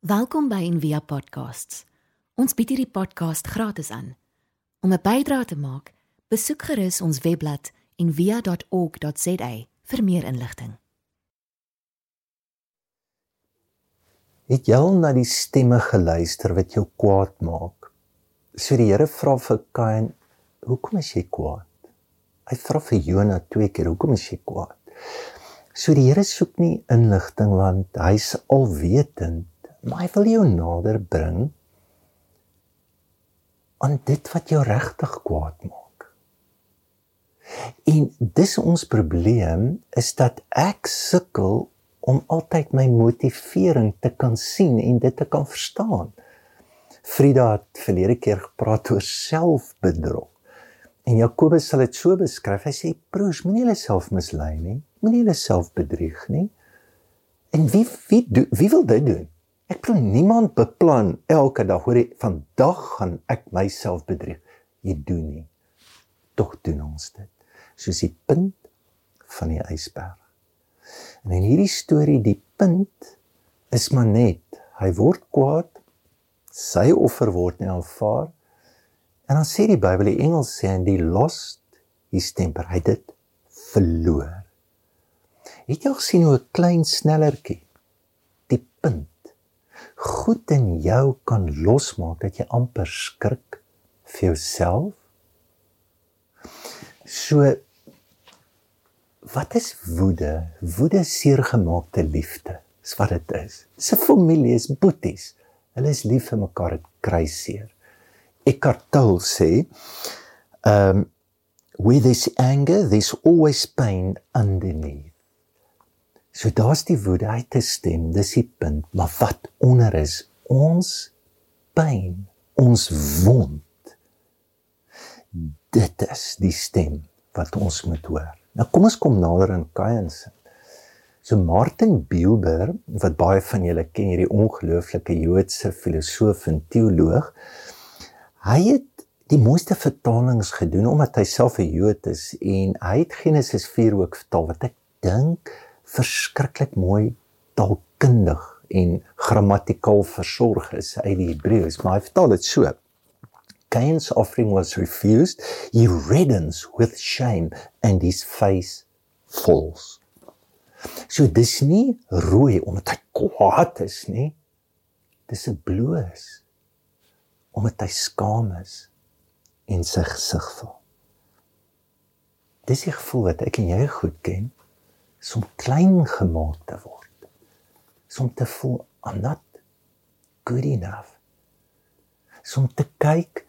Welkom by Envia Podcasts. Ons bied hierdie podcast gratis aan. Om 'n bydrae te maak, besoek gerus ons webblad en via.org.za vir meer inligting. Het jy al na die stemme geluister wat jou kwaad maak? So die Here vra vir Kain, "Hoekom is jy kwaad?" Hy vra vir Jona twee keer, "Hoekom is jy kwaad?" So die Here soek nie inligting want hy's alwetend, maar hy wil jou nader bring aan dit wat jou regtig kwaad maak. En dis ons probleem is dat ek sukkel om altyd my motivering te kan sien en dit te kan verstaan. Frida het verlede keer gepraat oor selfbedrog. En Jakobus sal dit so beskryf. Hy sê: "Broers, moenie jouself mislei nie. Moenie jouself bedrieg nie." En wie wie do, wie wil dit doen? Ek glo niemand beplan elke dag hoor jy vandag gaan ek myself bedrieg. Jy doen nie. Tog doen ons dit soos die punt van die ysberg. En in hierdie storie die punt is maar net hy word kwaad, sy offer word nie aanvaar. En dan sê die Bybel, die Engels sê en die lost his temper, hy dit verloor. Het jy gesien hoe 'n klein snellertjie die punt goed in jou kan losmaak dat jy amper skrik vir jouself? So Wat is woede? Woede is seergemaakte liefde. Dis wat dit is. Dis 'n familie, is boeties. Hulle is lief vir mekaar, dit kry seer. Eckhart Tolle sê, um with this anger there's always pain underneath. So daar's die woede uit te stem, dis die punt, maar wat onder is ons pyn, ons wond. Dit is die stem wat ons moet hoor. Nou kom ons kom nader in Kain se. So Martin Buber wat baie van julle ken hierdie ongelooflike Joodse filosoof en teoloog. Hy het die mooiste vertalings gedoen omdat hy self 'n Jood is en hy het Genesis 4 ook vertaal wat ek dink verskriklik mooi taalkundig en grammatikaal versorg is uit die Hebreëus, maar hy vertaal dit so. Cain's offering was refused, he reddens with shame and his face falls. So dis nie rooi omdat hy kwaad is nie. Dis 'n bloos omdat hy skaam is en sy gesig val. Dis die gevoel wat ek en jy goed ken, om klein gemaak te word. Om te voel I'm not good enough. Om te kyk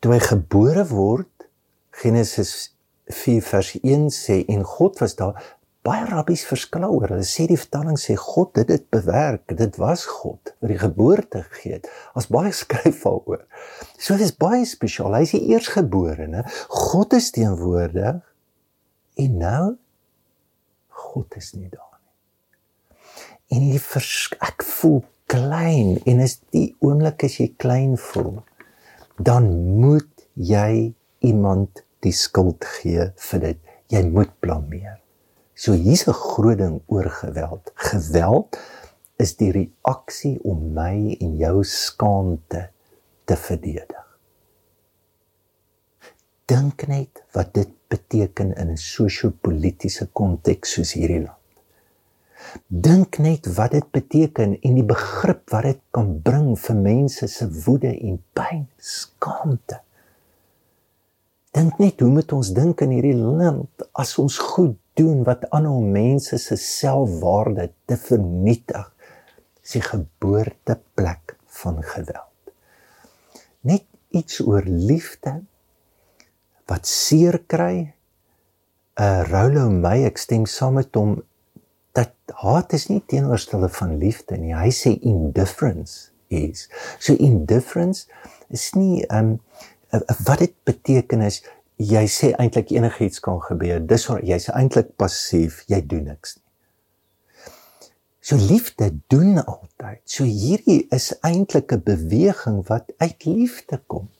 toe hy gebore word Genesis 4 vers 1 sê en God was daar. Baie rabbies verskil oor hulle. Sê die vertaling sê God het dit bewerk. Dit was God wat die geboorte gegee het. As baie skryf daaroor. So dit is baie spesiaal. Hy is die eersgeborene God is teenwoordig. En nou God is nie daar nie en die ek voel klein en is die oomblik as jy klein voel dan moet jy iemand die skuld gee vir dit. Jy moet blameer. So hier's 'n groot ding oor geweld. Geweld is die reaksie om my en jou skaamte te verdedig. Dink net wat dit beteken in 'n sosio-politiese konteks soos hierdie land. Dink net wat dit beteken en die begrip wat dit kan bring vir mense se woede en pyn, skaamte. Dink net hoe moet ons dink in hierdie land as ons goed doen wat aanhou mense se selfwaarde te vernietig, sy geboorteplek van geweld. Net iets oor liefde wat seer kry. uh, Rollo my ek stem saam met hom dat haat is nie teenoorstelde van liefde nie. Hy sê indifference is. So indifference is nie um, wat dit beteken is jy sê eintlik enigiets kan gebeur. Dis jy's eintlik passief, jy doen niks nie. So liefde doen altyd. So hierdie is eintlik 'n beweging wat uit liefde kom.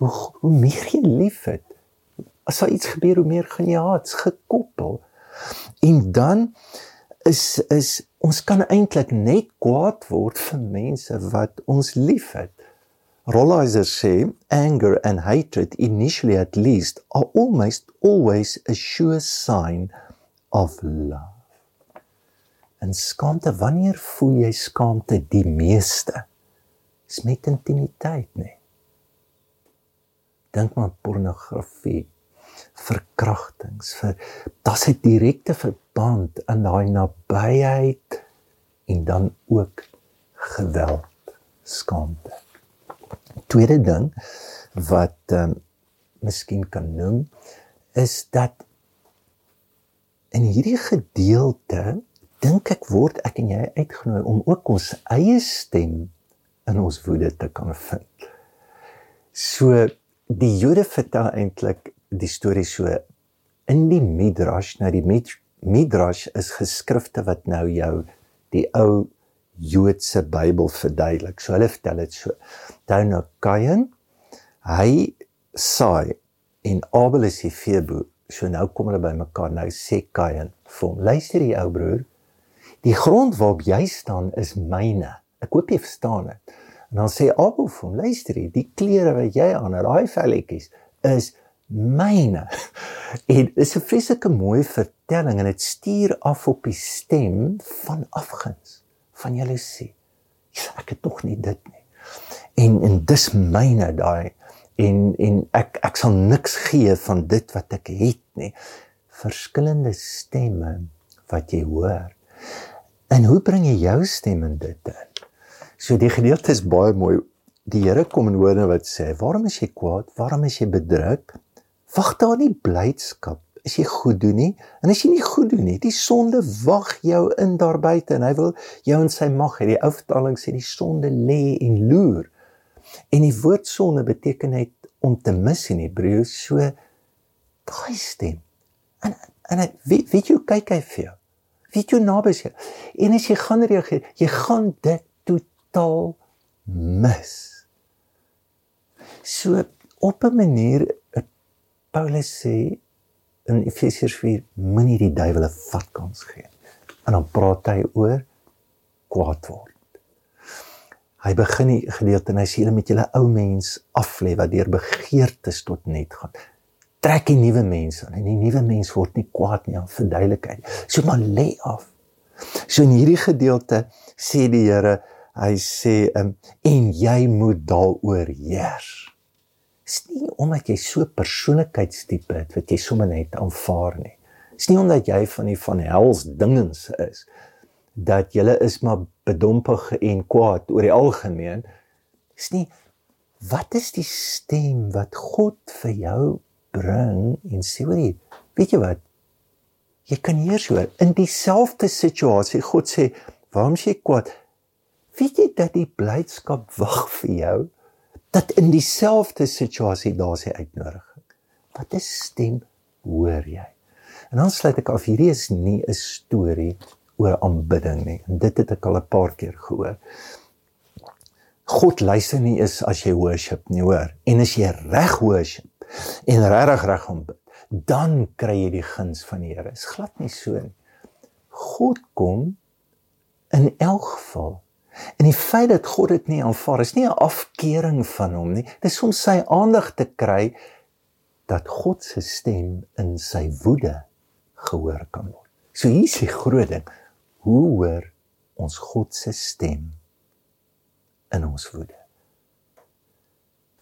Hoe hoe meer jy liefhet, as daar iets gebeur, hoe meer gaan jy haat, gekoppel. En dan is is ons kan eintlik net kwaad word vir mense wat ons liefhet. Rollizer sê anger and hatred initially at least are almost always a sure sign of love. En skaamte, wanneer voel jy skaamte die meeste? Dis met intimiteit, nee. Dink maar pornografie, verkrachtings, vir daar's 'n direkte verband in daai nabyheid en dan ook geweld, skaamte. Tweede ding wat ehm um, miskien kan noem is dat in hierdie gedeelte dink ek word ek en jy uitgenooi om ook ons eie stem in ons woede te kan vind. So die Jode vertel eintlik die storie so in die Midrash, nou die Midrash is geskrifte wat nou jou die ou Joodse Bybel verduidelik. So hulle vertel dit so. Dan nou Kain, hy saai en Abel is die veeboer. So nou kom hulle by mekaar. Nou sê Kain vir hom: "Luister hier ou broer, die grond waarop jy staan is myne. Ek hoop jy verstaan dit." En dan sê Abel vir hom: "Luister hier, die klere wat jy aan het, daai velletjies is myne." En dit is 'n vreeslike mooi vertelling en dit stuur af op die stem van afguns, van jaloesie. Ek het tog nie dit nie. En en dis myne daai en en ek ek sal niks gee van dit wat ek het nie. Verskillende stemme wat jy hoor. En hoe bring jy jou stem in dit in? So die gedeelte is baie mooi. Die Here kom in woorde wat sê: "Waarom is jy kwaad? Waarom is jy bedruk? Wag daar nie blydskap as jy goed doen nie. En as jy nie goed doen nie, die sonde wag jou in daar buite en hy wil jou in sy mag hê. Die ou vertaling sê die sonde lê en loer. En die woord sonde beteken net om te mis in Hebreë so daai stem. En en weet, weet jy kyk hy vir jou? Weet jy naby sy? En as jy gaan reageer, jy gaan dit totaal mis. So op 'n manier Paulus sê in Efesiërs 4 moenie die duiwel 'n vatkans gee. En dan praat hy oor kwaad word. Hy begin die gedeelte en hy sê julle met julle ou mens aflê wat deur begeertes tot net gaan. Trek die nuwe mens aan en die nuwe mens word nie kwaad nie, verduidelikheid. So maar lê af. So in hierdie gedeelte sê die Here hy sê um, en jy moet daaroor heers. Dis nie omdat jy so persoonlikheidstipe het wat jy sommer net aanvaar nie. Dis nie omdat jy van die van hels dingens is dat jy is maar bedompig en kwaad oor die algemeen. Dis nie wat is die stem wat God vir jou bring en sê hoor jy weet jy wat jy kan heers hoor in dieselfde situasie God sê waarom sê jy kwaad weet jy dat die blydskap wag vir jou dat in dieselfde situasie daar sy uitnodiging. Wat 'n stem hoor jy? En dan sluit ek af hierdie is nie 'n storie oor aanbidding nie. En dit het ek al 'n paar keer gehoor. God luister nie is as jy worship nie hoor. En as jy reg worship en regtig reg aanbid dan kry jy die guns van die Here. Is glad nie so nie. God kom in elk geval En die feit dat God dit nie aanvaar is nie 'n afkering van hom nie. Dit is om sy aandag te kry dat God se stem in sy woede gehoor kan word. So hier is die groot ding. Hoe hoor ons God se stem in ons woede?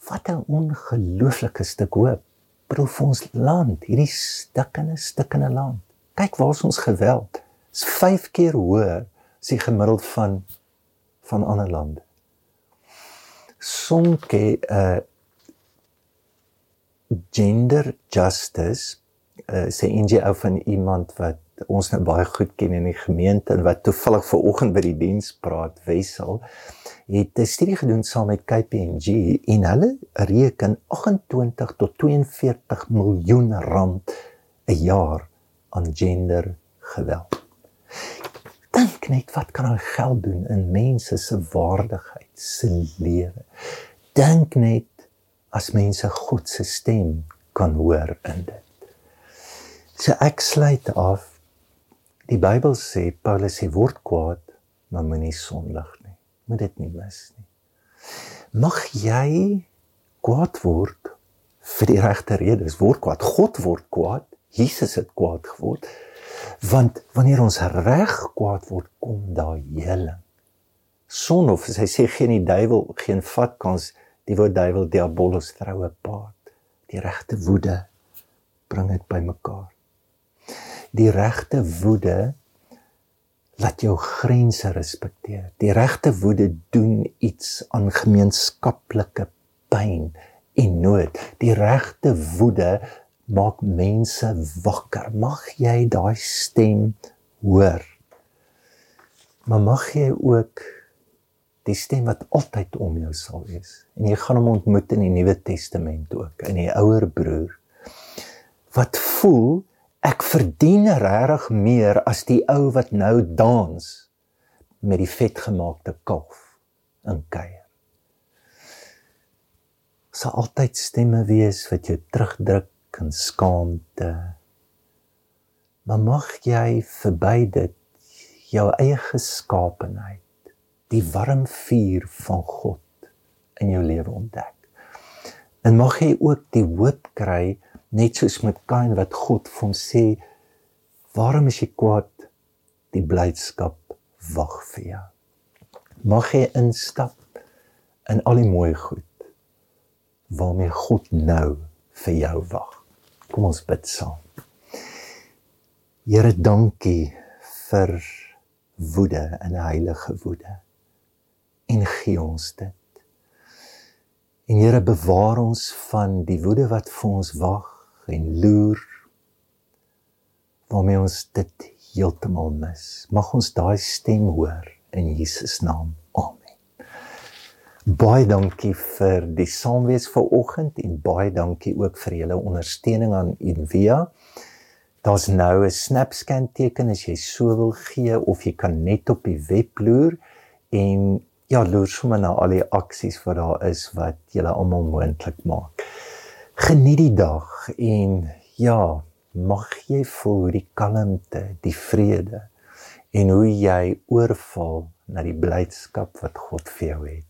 Wat 'n ongelooflike stuk hoop vir ons land, hierdie stukkende stukkende land. Kyk waar ons geweld. Dis 5 keer hoër as die gemiddeld van van ander lande. Sonke uh gender justice uh sê inge ou van iemand wat ons nou baie goed ken in die gemeente en wat toevallig ver oggend by die diens praat Wessel het 'n studie gedoen saam met KPMG en hulle reken 28 tot 42 miljoen rand 'n jaar aan gender dink net wat kan hy geld doen in mense se waardigheid, se lewe. Dink net as mense God se stem kan hoor in dit. So ek sluit af Die Bybel sê Paulus sê word kwaad, maar moenie sondig nie. Moet dit nie mis nie. Mag jy kwaad word vir die regte redes. Word kwaad. God word kwaad. Jesus het kwaad geword. Want wanneer ons reg kwaad word, kom daar heling. Son of hy sê geen die duiwel geen vat kans die woord duiwel diabolos troue paart. Die regte woede bring dit bymekaar. Die regte woede laat jou grense respekteer. Die regte woede doen iets aan gemeenskaplike pyn en nood. Die regte woede maak mense wakker. Mag jy daai stem hoor. Maar mag jy ook die stem wat altyd om jou sal wees. En jy gaan hom ontmoet in die Nuwe Testament ook, in die ouer broer wat voel ek verdien regtig meer as die ou wat nou dans met die vetgemaakte kalf in kuier sal altyd stemme wees wat jou terugdruk in skaamte. Maar mag jy verby dit jou eie geskaapenheid, die warm vuur van God in jou lewe ontdek. En mag jy ook die hoop kry net soos met Kain wat God vir hom sê, "Waarom is jy kwaad? Die blydskap wag vir jou." Mag jy instap in al die mooi goed waarmee God nou vir jou wag. Kom ons bid saam. Here, dankie vir woede en heilige woede. En gee ons dit. En Here, bewaar ons van die woede wat vir ons wag en loer waarmee ons dit heeltemal mis. Mag ons daai stem hoor in Jesus naam. Baie dankie vir die saamwees vanoggend en baie dankie ook vir julle ondersteuning aan Envia. Daar's nou 'n SnapScan teken as jy so wil gee of jy kan net op die web loer en ja, loer sommer na al die aksies wat daar is wat julle almal moontlik maak. Geniet die dag en ja, mag jy voel die kalmte, die vrede en hoe jy oorval na die blydskap wat God vir jou het